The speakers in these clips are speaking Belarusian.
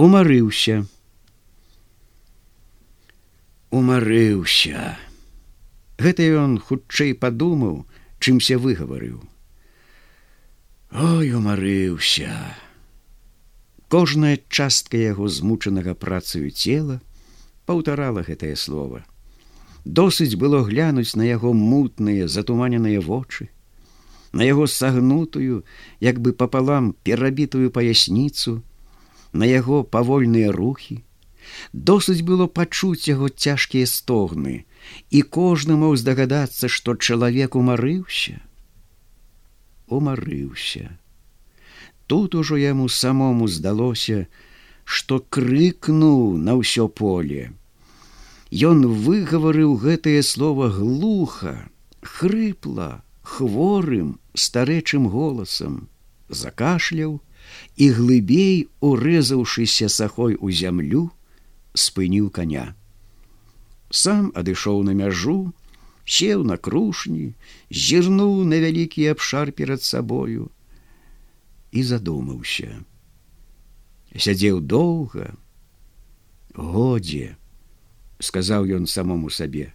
умарыўся умарыўся гэта ён хутчэй падумаў чымся выгаварыў. Ой умарыўся кожная частка яго змучанага працаю цела паўтарала гэтае слово досыць было глянуць на яго мутныя затуманеныя вочы на яго сагнутую як бы пополам перабітую паясніцу на яго павольныя рухі. Досыць было пачуць яго цяжкія стогны і кожны мог здагадацца што чалавек умарыўся. Умарыўся. Тут ужо яму самому здалося што крыкнуў на ўсё поле. Ён выгаварыў гэтае слово глуха хрыпла хворым старэчым голасам закашляў і глыбей урэзаўшыся сахой у зямлю спыніў коня сам адышоў на мяжу сеў на крушні зірнуў на вялікі абшар перад сабою і задумаўся. Сядзеў доўга годзе сказаў ён самому сабе.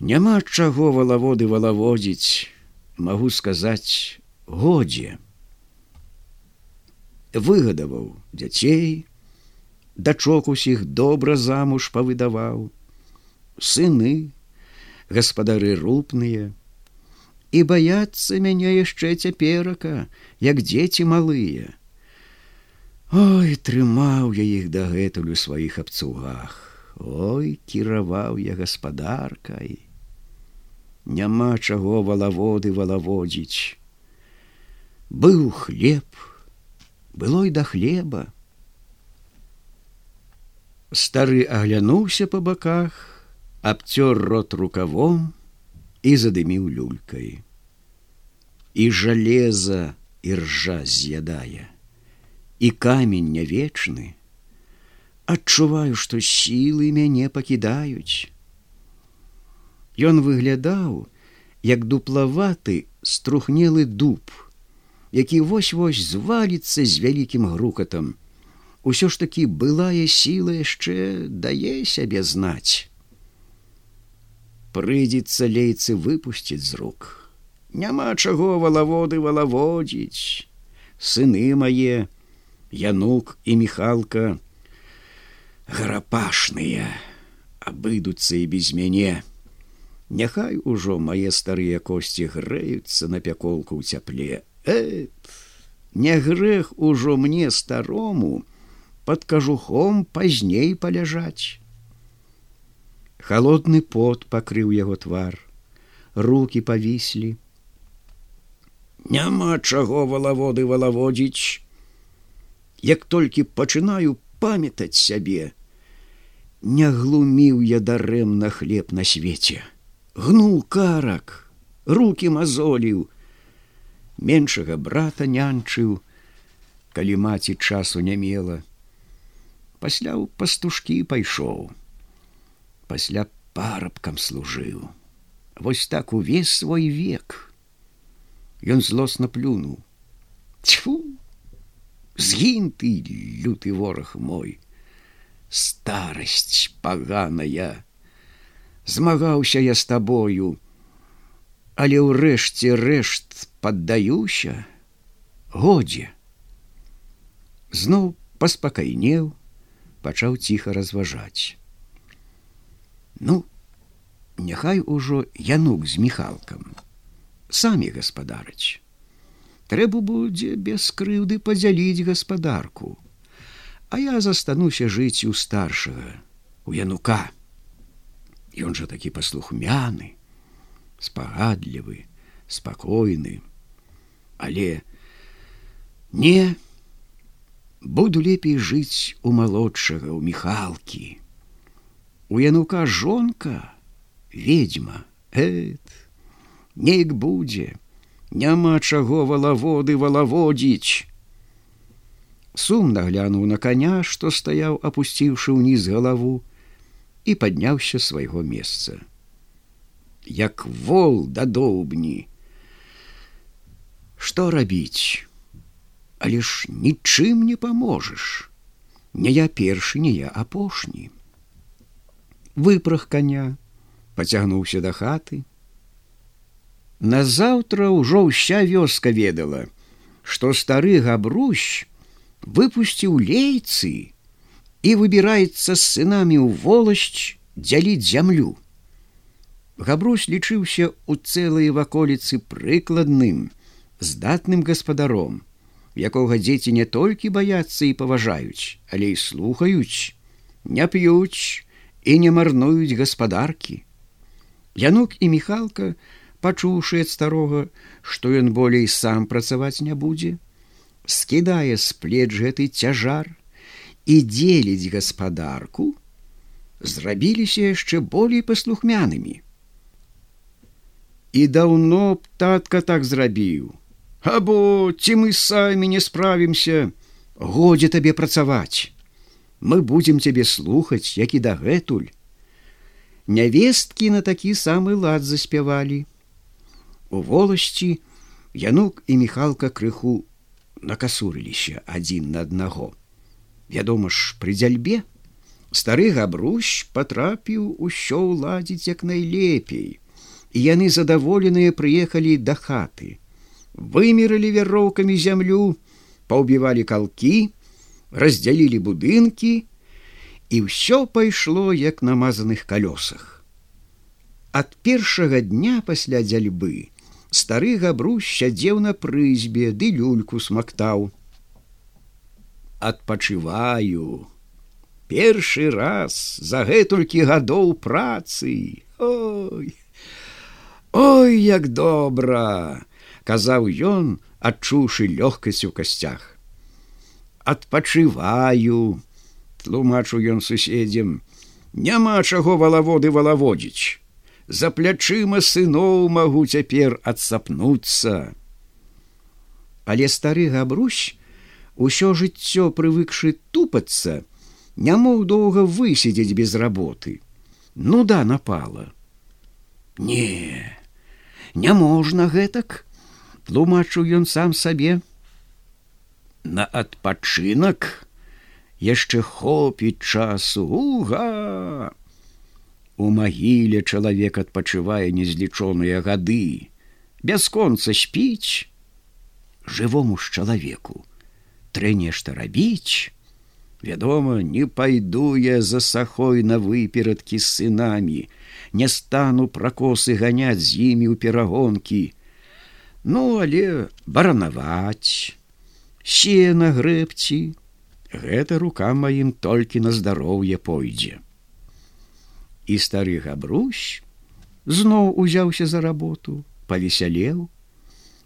Няма чаго валаводы валаводзіць магу сказаць годзе выгадаваў дзяцей дачок усіх добра замуж павыдаваў сыны гаспадары рупныя. І баяцца мяне яшчэ цяперака як дзеці малыя. Ой трымаў я іх дагэтуль у сваіх абцугах. Ой кіраваў я гаспадаркай. Няма чаго валаводы валаводзіць. Быў хлеб было і да хлеба Стары аглянуўся па баках, абцёр рот рукавом і задыміў люлькай. І жалеза і ржа з'ядае. І камень не вечны. Адчуваю, што сілы мяне пакідаюць. Ён выглядаў, як дуплаваты струхнелы дуб, які вось-вось зваліцца з вялікім грукатам, ўсё ж такі былая сіла яшчэ дае сябе знаць. Прыйдзецца лейцы выпусціць з рук. Няма чаго валаводы валаводзіць. Сыны мае, Янук і міхалка гарапашныя, абыдуцца і без мяне. Няхай ужо мае старыя косці грэюцца на пяколку ў цяпле. Эт, Не грэх ужо мне старому, под кажухом пазней паляжаць. Холодны пот пакрыў яго твар, руки павіслі. Няма чаго валаводы валаводзіць. Як толькі пачынаю памятаць сябе, Не глуміў я дарэмна хлеб на свеце. Гнул карак, руки мазоліў, меншага брата нянчыў, калі маці часу не мела, пасля ў пастушкі пайшоў. Пасля парабкам служыў. Вось так увесь свой век. Ён злосна плюнуў. Тьфу згін ты люты вораг мой! Старасць паганая! Змагаўся я з табою! Але ўрэшце рэшт паддаюся годзе зноў паспакайнеў пачаў ціха разважаць. Ну, няхай ужо янук з міхалкам. Самі гаспадарыць. Трэба будзе без крыўды падзяліць гаспадарку. А я застануся жыць у старшага, у янука. Ён жа такі паслухмяны, спагадлівы, спакойны, але не, буду лепей жыць у малодшага у міхалкі. У янука жонка ведьма эт неяк будзе няма чаго валаводы валаводзіць. Сумна глянуў на коня што стаяў апусціўшы ўніз галаву і падняўся свайго месца. Як вол да доўбні што рабіць але ж нічым не паможаш. Не я першы, не я апошні. Выпрах коня, пацягнуўся да хаты. Назаўтра ўжо ўся вёска ведала, што стары габрущ выпусціў лейцы і выбіраецца з сынамі ў воласць дзяліць зямлю. Габрусь лічыўся ў цэлай ваколіцы прыкладным, здатным гаспадаром, якога дзеці не толькі баяцца і паважаюць, але і слухаюць, не п'юць і не марнуюць гаспадаркі. Янук і міхалка, пачуўшы ад старога, што ён болей сам працаваць не будзе, скідае з плеч гэты цяжар і дзеліць гаспадарку, зрабіліся яшчэ болей паслухмянымі і даўно б татка так зрабіў або ці мы самі не справімся годзе табе працаваць. Мы будзем цябе слухаць як і дагэтуль. Нявесткі на такі самы лад заспявалі. У воласці янук і міхалка крыху накасурыліся адзін на аднаго. Вядома ж пры дзяльбе стары габрущ патрапіў усё ўладзіць як найлепей і яны задаволеныя прыехалі да хаты вымерылі вяроўкамі зямлю паўбівалі калкі раздзялілі будынкі і ўсё пайшло як на мазаных калёсах ад першага дня пасля дзяльбы стары габрусь сядзеў на прызьбе ды люльку смактаў. Адпачываю. Першы раз за гэтулькі гадоў працы. Ой Ой, як добра! Казаў ён, адчуўшы лёгкасць у касцях. Адпачываю, тлумачу ён суседзям, няма чаго валаводы валаводзіць. За плячыма сыноў магу цяпер адсапнуцца. Але стары габрусь, усё жыццё прывыкшы тупацца, не мог доўга высидзець без работы. Ну да напала. Не няможна гэтак тлумачыў ён сам сабе. На адпачынак яшчэ хопіць часу. Уга! У магіле чалавек адпачывае незлічоныя гады. Бясконца спіць. Жывому ж чалавеку трэ нешта рабіць. Вядома не пайду я за сахой на выперадкі з сынамі. Не стану пракосы ганяць з імі ў перагонкі. Ну, але баранаваць, сена грэбці, гэта рука маім толькі на здароўе пойдзе. І стары габрусь зноў узяўся за работу, павесялеў,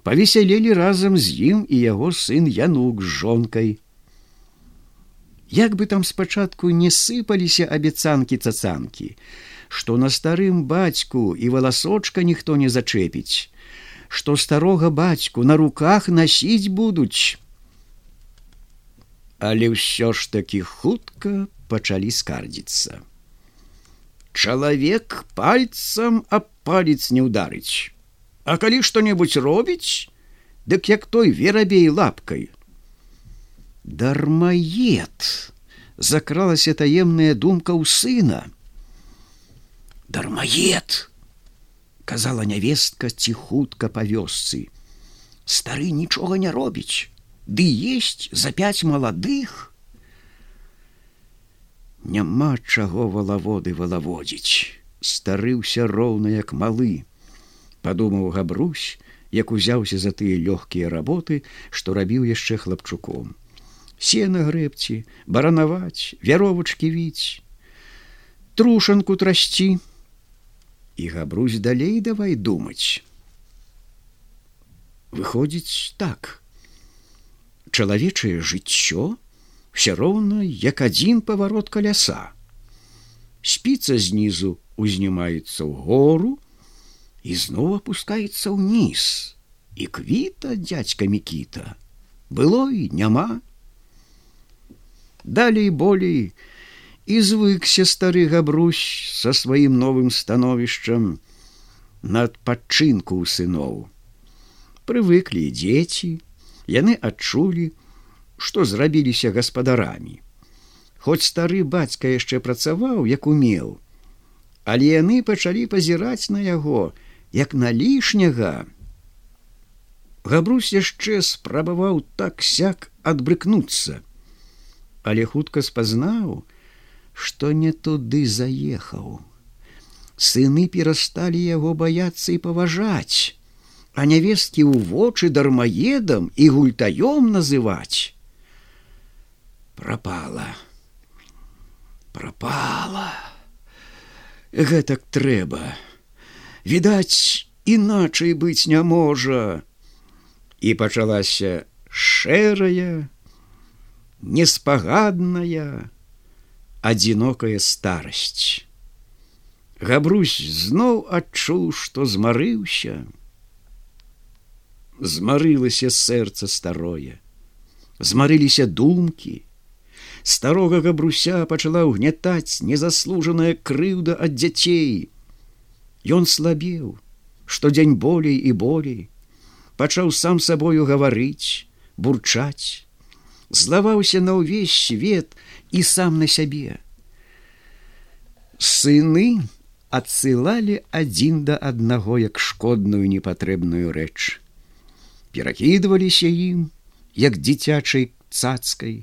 павесялелі разам з ім і яго сын янук з жонкай. Як бы там спачатку не сыпаліся абяцанкі цацанкі, што на старым бацьку і валасочка ніхто не зачэпіць, што старога бацьку на руках насіць будуць. Але ўсё ж такі хутка пачалі скардзіцца. Чалавек пальцам аб палец не ўдарыць. А калі што-небудзь робіць, дык як той верабей лапкай. Дармаед закралася таемная думка ў сына дармаед казала нявестка ці хутка па вёсцы стары нічога не робіць ды есть за пять маладых няма чаго валаводы валаводзіць старыўся роўна як малы. Падумаў габрусь як узяўся за тыя лёгкія работы што рабіў яшчэ хлапчуком. Сена грэбці баранаваць вяровачкі віць трушанку трасці і габрусь далей давай думаць. Выходзіць так. Чалавечае жыццё все роўна як адзін паварот каляса. Спіца знізу узнімаецца ў гору і зноў опускаецца ўніз. І квіта дядзька мікіта. Было і няма. Далей болей, і звыкся стары габрусь со сваім новым становішчам на адпачынку ў сыноў. Прывыклі дзеці, яны адчулі, што зрабіліся гаспадарамі. Хоць стары бацька яшчэ працаваў, як умеў, але яны пачалі пазіраць на яго, як на лішняга. Габрусь яшчэ спрабаваў так сяк адбрыкнуцца, але хутка спазнаў, што не туды заехаў. Сыны перасталі яго баяцца і паважаць, а нявесткі ў вочы дармаедам і гультаём называць. Прапала, пропала. Гэтак трэба. Відаць, іначай быць не можа. І пачалася шэрая, неспагадная, адзінокая старасць. Габрусь зноў адчуў, што змарыўся. Змарылася сэрца старое, змарыліся думкі. Старога габруся пачала ўгнятаць незаслужаная крыўда ад дзяцей. Ён слабеў, што дзень болей і болей, пачаў сам сабою гаварыць, бурчаць, злаваўся на ўвесь свет і сам на сябе. Сыны адсылалі адзін да аднаго як шкодную непатрэбную рэч. Перакідваліся ім, як дзіцячай цацкай.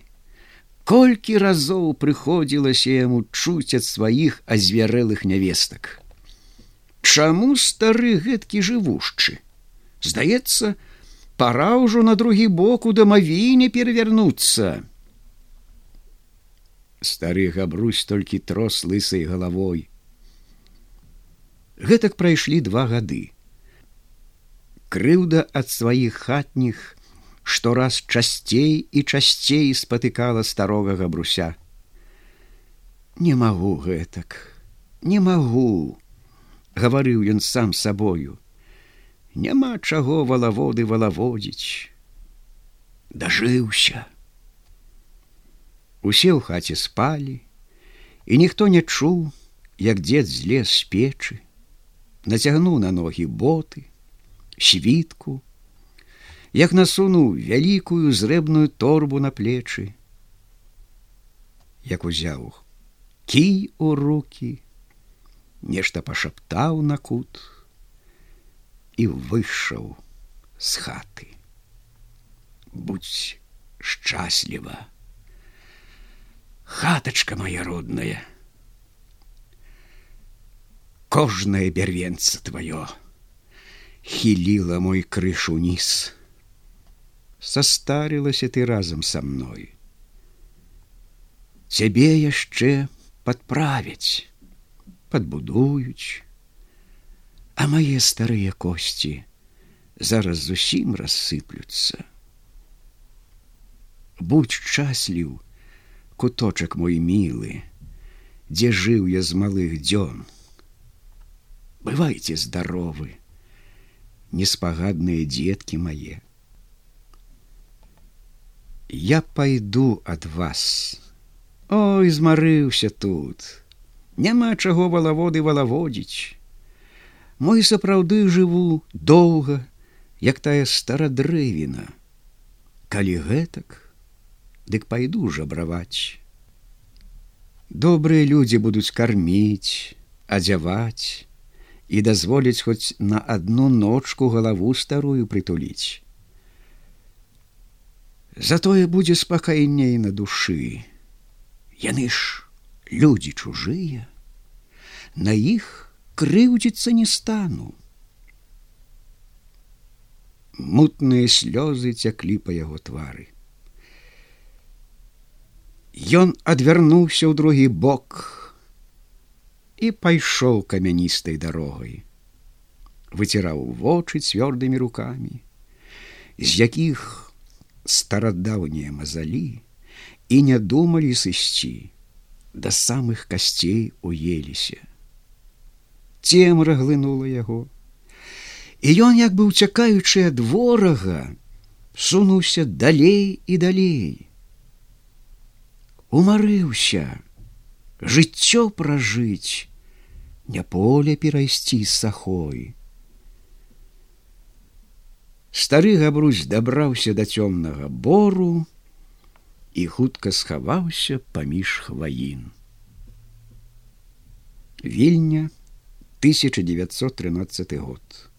Колькі разоў прыходзілася яму чуць ад сваіх азвярэлых нявестак. Чаму стары гэткі жывушчы? Здаецца, пора ўжо на другі бок у дамавіне перавярнуцца стары габрусь толькі трос лысай галавой. Гэтак прайшлі два гады. Крыўда ад сваіх хатніх штораз часцей і часцей спатыкала старога габруся. Не магу гэтак, не магу, гаварыў ён сам сабою. Няма чаго валаводы валаводзіць. Дажыўся. Усе ў хаце спалі, і ніхто не чуў, як дзед злез з печы, нацягнуў на ногі боты, світку, як насунуў вялікую зрэбную торбу на плечы, як узяў кій у руки, нешта пашаптаў на кут і выйшаў з хаты. Будь шчасліва хатачка моя родная. Кожнае бярвенца твоё хіліла мой крыш уніз состарылася ты разам са мной. Цябе яшчэ подправяць подбудуюць а мае старыя косці зараз зусім рассыплюцца будь шчасліў куточак мой мілы, дзе жыў я з малых дзён. Бывайце здаровы, неспагадныя дзеткі мае. Я пайду ад вас. Ой, змарыўся тут. Няма чаго валаводы валаводзіць. Мой сапраўды жыву доўга, як тая старадрэвіна. Калі гэтак, дык пайду жабраваць. Добрыя людзі будуць карміць, адзяваць і дазволіць хоць на адну ночку галаву старую прытуліць. Затое будзе спакайней на душы. Яны ж людзі чужыя, На іх крыўдзіцца не стану. Мутныя слёзы цяклі па яго твары. Ён адвярнуўся ў другі бок і пайшоў камяністай дарогай. Выціраў вочы цвёрдымі рукамі, з якіх старадаўнія мазалі і не думалі сысці, да самых касцей уеліся. Цемра глынула яго. І ён, як бы уцякаючы ад ворага, сунуўся далей і далей умарыўся жыццё пражыць не поле перайсці з сахой стары габрусь дабраўся да цёмнага бору і хутка схаваўся паміж хваін. Вільня 1913 год.